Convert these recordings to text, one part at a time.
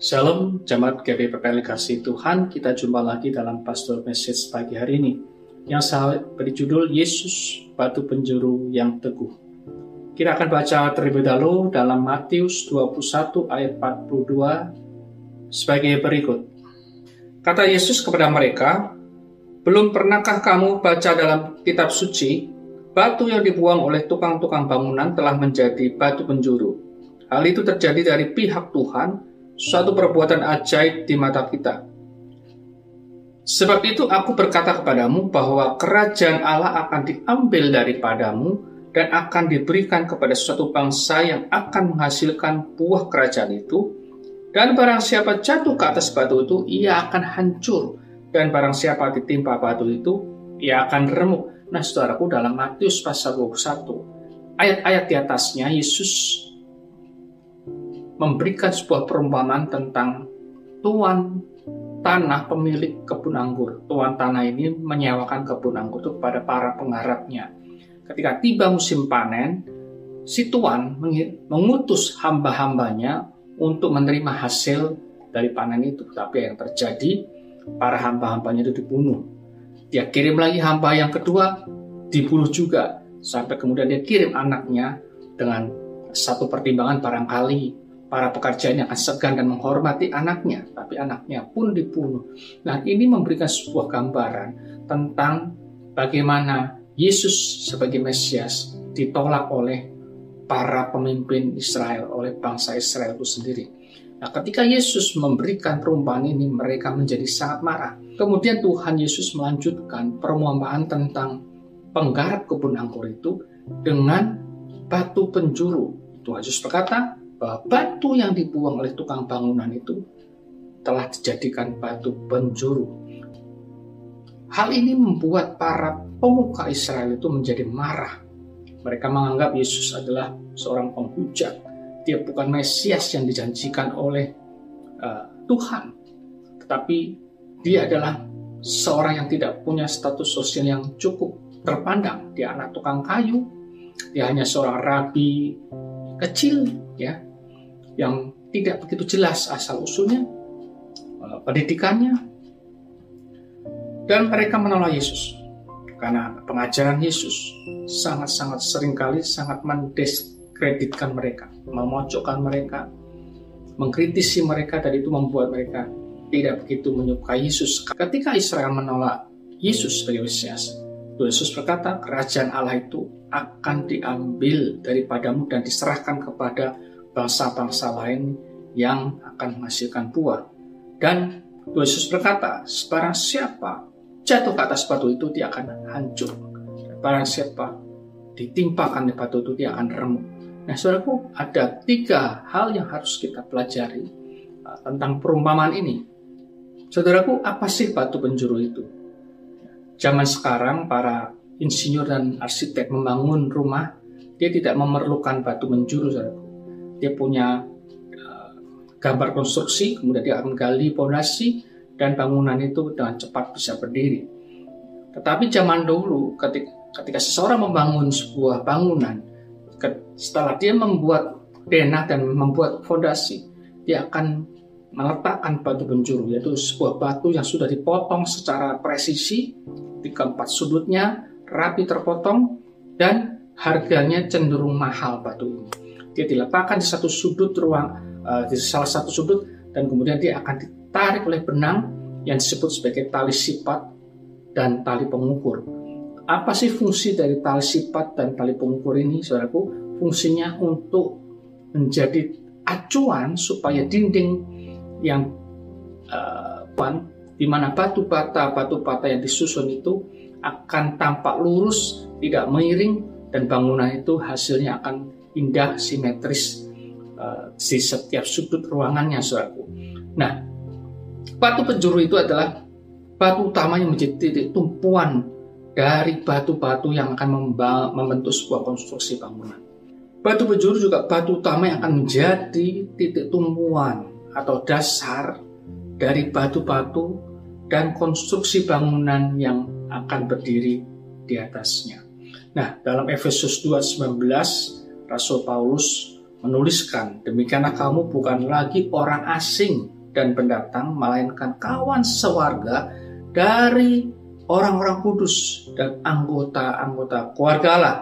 Salam jemaat GBPPL kasih Tuhan, kita jumpa lagi dalam pastor message pagi hari ini yang saya beri judul Yesus batu penjuru yang teguh. Kita akan baca terlebih dahulu dalam Matius 21 ayat 42 sebagai berikut. Kata Yesus kepada mereka, "Belum pernahkah kamu baca dalam kitab suci, batu yang dibuang oleh tukang-tukang bangunan telah menjadi batu penjuru. Hal itu terjadi dari pihak Tuhan." Suatu perbuatan ajaib di mata kita. Sebab itu aku berkata kepadamu bahwa kerajaan Allah akan diambil daripadamu dan akan diberikan kepada suatu bangsa yang akan menghasilkan buah kerajaan itu. Dan barang siapa jatuh ke atas batu itu, ia akan hancur. Dan barang siapa ditimpa batu itu, ia akan remuk. Nah, saudaraku, dalam Matius pasal 21, ayat-ayat di atasnya, Yesus memberikan sebuah perumpamaan tentang tuan tanah pemilik kebun anggur. Tuan tanah ini menyewakan kebun anggur itu kepada para penggarapnya. Ketika tiba musim panen, si tuan mengutus hamba-hambanya untuk menerima hasil dari panen itu. Tapi yang terjadi, para hamba-hambanya itu dibunuh. Dia kirim lagi hamba yang kedua, dibunuh juga. Sampai kemudian dia kirim anaknya dengan satu pertimbangan barangkali para pekerja ini akan segan dan menghormati anaknya, tapi anaknya pun dibunuh. Nah, ini memberikan sebuah gambaran tentang bagaimana Yesus sebagai Mesias ditolak oleh para pemimpin Israel, oleh bangsa Israel itu sendiri. Nah, ketika Yesus memberikan perumpamaan ini, mereka menjadi sangat marah. Kemudian Tuhan Yesus melanjutkan perumpamaan tentang penggarap kebun anggur itu dengan batu penjuru. Tuhan Yesus berkata, bahwa batu yang dibuang oleh tukang bangunan itu telah dijadikan batu penjuru. Hal ini membuat para pemuka Israel itu menjadi marah. Mereka menganggap Yesus adalah seorang penghujat. Dia bukan Mesias yang dijanjikan oleh uh, Tuhan, tetapi dia adalah seorang yang tidak punya status sosial yang cukup terpandang. Dia anak tukang kayu, dia hanya seorang rabi kecil, ya, yang tidak begitu jelas asal usulnya, eh, pendidikannya, dan mereka menolak Yesus karena pengajaran Yesus sangat-sangat sering kali sangat mendiskreditkan mereka, memojokkan mereka, mengkritisi mereka dan itu membuat mereka tidak begitu menyukai Yesus. Ketika Israel menolak Yesus sebagai Mesias, Yesus berkata, kerajaan Allah itu akan diambil daripadamu dan diserahkan kepada bangsa-bangsa lain yang akan menghasilkan buah. Dan Yesus berkata, barang siapa jatuh ke atas batu itu, dia akan hancur. Barang siapa ditimpakan di batu itu, dia akan remuk. Nah, saudaraku, ada tiga hal yang harus kita pelajari uh, tentang perumpamaan ini. Saudaraku, apa sih batu penjuru itu? Zaman sekarang, para insinyur dan arsitek membangun rumah, dia tidak memerlukan batu penjuru, saudaraku dia punya uh, gambar konstruksi, kemudian dia akan gali pondasi dan bangunan itu dengan cepat bisa berdiri. Tetapi zaman dulu ketika, ketika seseorang membangun sebuah bangunan, setelah dia membuat denah dan membuat fondasi, dia akan meletakkan batu penjuru, yaitu sebuah batu yang sudah dipotong secara presisi di keempat sudutnya, rapi terpotong, dan harganya cenderung mahal batu ini dia diletakkan di satu sudut ruang uh, di salah satu sudut dan kemudian dia akan ditarik oleh benang yang disebut sebagai tali sifat dan tali pengukur. Apa sih fungsi dari tali sifat dan tali pengukur ini, saudaraku? Fungsinya untuk menjadi acuan supaya dinding yang uh, di mana batu bata batu bata yang disusun itu akan tampak lurus, tidak miring, dan bangunan itu hasilnya akan indah, simetris uh, di setiap sudut ruangannya, saudaraku. Nah, batu penjuru itu adalah batu utama yang menjadi titik tumpuan dari batu-batu yang akan membentuk sebuah konstruksi bangunan. Batu penjuru juga batu utama yang akan menjadi titik tumpuan atau dasar dari batu-batu dan konstruksi bangunan yang akan berdiri di atasnya. Nah, dalam Efesus 2:19 Rasul Paulus menuliskan, demikianlah kamu bukan lagi orang asing dan pendatang, melainkan kawan sewarga dari orang-orang kudus dan anggota-anggota keluarga Allah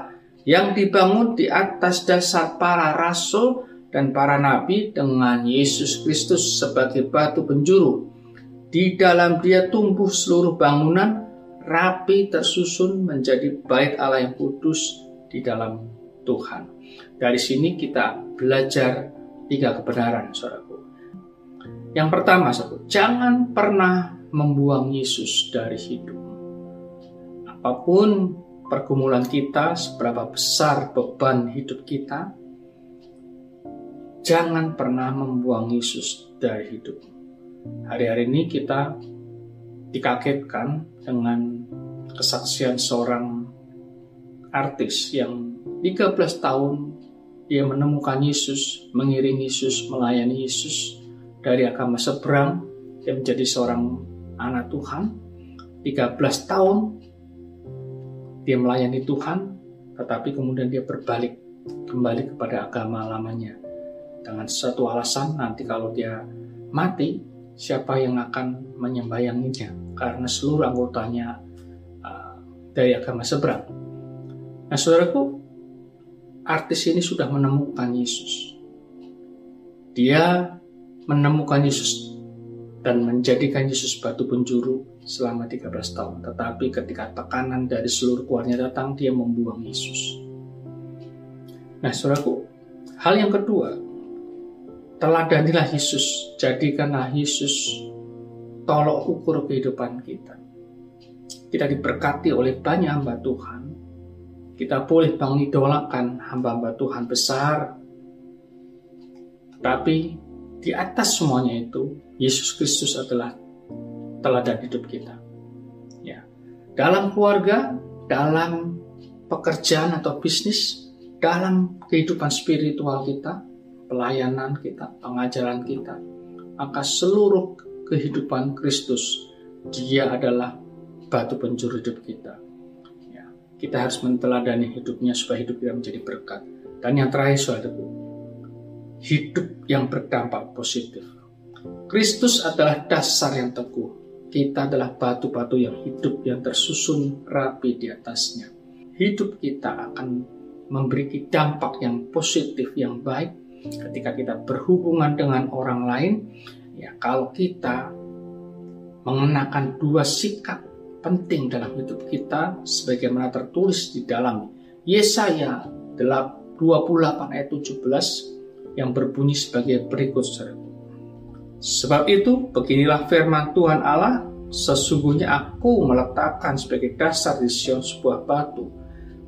yang dibangun di atas dasar para rasul dan para nabi dengan Yesus Kristus sebagai batu penjuru. Di dalam dia tumbuh seluruh bangunan rapi tersusun menjadi bait Allah yang kudus di dalam Tuhan. Dari sini kita belajar tiga kebenaran, saudaraku. Yang pertama, saudaraku, jangan pernah membuang Yesus dari hidup. Apa pun pergumulan kita, seberapa besar beban hidup kita, jangan pernah membuang Yesus dari hidup. Hari-hari ini kita dikagetkan dengan kesaksian seorang artis yang 13 tahun dia menemukan Yesus, mengiringi Yesus, melayani Yesus dari agama seberang, dia menjadi seorang anak Tuhan. 13 tahun dia melayani Tuhan, tetapi kemudian dia berbalik kembali kepada agama lamanya dengan satu alasan nanti kalau dia mati siapa yang akan menyembayanginya karena seluruh anggotanya uh, dari agama seberang. Nah, saudaraku, artis ini sudah menemukan Yesus. Dia menemukan Yesus dan menjadikan Yesus batu penjuru selama 13 tahun. Tetapi ketika tekanan dari seluruh keluarnya datang, dia membuang Yesus. Nah, saudaraku, hal yang kedua, teladanilah Yesus, jadikanlah Yesus tolok ukur kehidupan kita. Kita diberkati oleh banyak hamba Tuhan, kita boleh mengidolakan hamba-hamba Tuhan besar, tapi di atas semuanya itu Yesus Kristus adalah teladan hidup kita. Ya, dalam keluarga, dalam pekerjaan atau bisnis, dalam kehidupan spiritual kita, pelayanan kita, pengajaran kita, maka seluruh kehidupan Kristus dia adalah batu penjuru hidup kita kita harus menteladani hidupnya supaya hidup kita menjadi berkat. Dan yang terakhir, saudaraku, hidup yang berdampak positif. Kristus adalah dasar yang teguh. Kita adalah batu-batu yang hidup yang tersusun rapi di atasnya. Hidup kita akan memberi dampak yang positif, yang baik ketika kita berhubungan dengan orang lain. Ya, kalau kita mengenakan dua sikap penting dalam hidup kita sebagaimana tertulis di dalam Yesaya 28 ayat 17 yang berbunyi sebagai berikut Sebab itu beginilah firman Tuhan Allah sesungguhnya aku meletakkan sebagai dasar di Sion sebuah batu.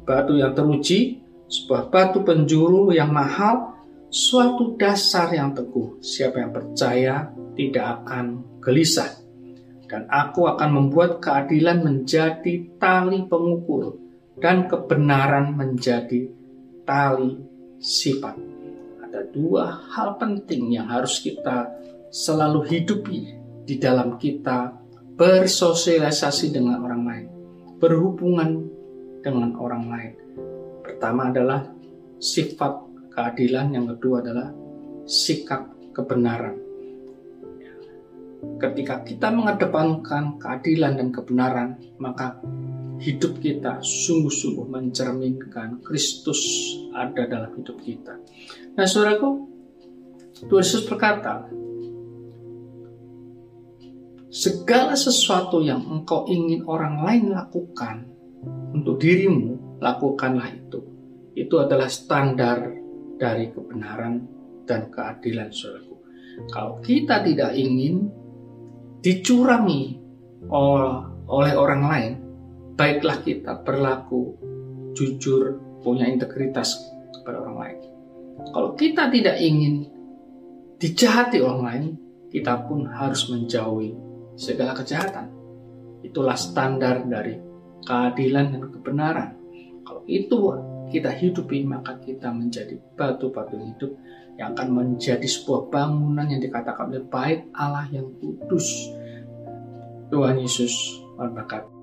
Batu yang teruji sebuah batu penjuru yang mahal suatu dasar yang teguh. Siapa yang percaya tidak akan gelisah dan aku akan membuat keadilan menjadi tali pengukur dan kebenaran menjadi tali sifat. Ada dua hal penting yang harus kita selalu hidupi di dalam kita bersosialisasi dengan orang lain, berhubungan dengan orang lain. Pertama adalah sifat keadilan, yang kedua adalah sikap kebenaran ketika kita mengedepankan keadilan dan kebenaran, maka hidup kita sungguh-sungguh mencerminkan Kristus ada dalam hidup kita. Nah, saudaraku, Tuhan Yesus berkata, segala sesuatu yang engkau ingin orang lain lakukan untuk dirimu, lakukanlah itu. Itu adalah standar dari kebenaran dan keadilan, saudaraku. Kalau kita tidak ingin dicurangi oleh orang lain, baiklah kita berlaku jujur, punya integritas kepada orang lain. Kalau kita tidak ingin dijahati orang lain, kita pun harus menjauhi segala kejahatan. Itulah standar dari keadilan dan kebenaran. Kalau itu kita hidupi, maka kita menjadi batu-batu hidup yang akan menjadi sebuah bangunan yang dikatakan oleh baik Allah yang kudus. Tuhan Yesus memberkati.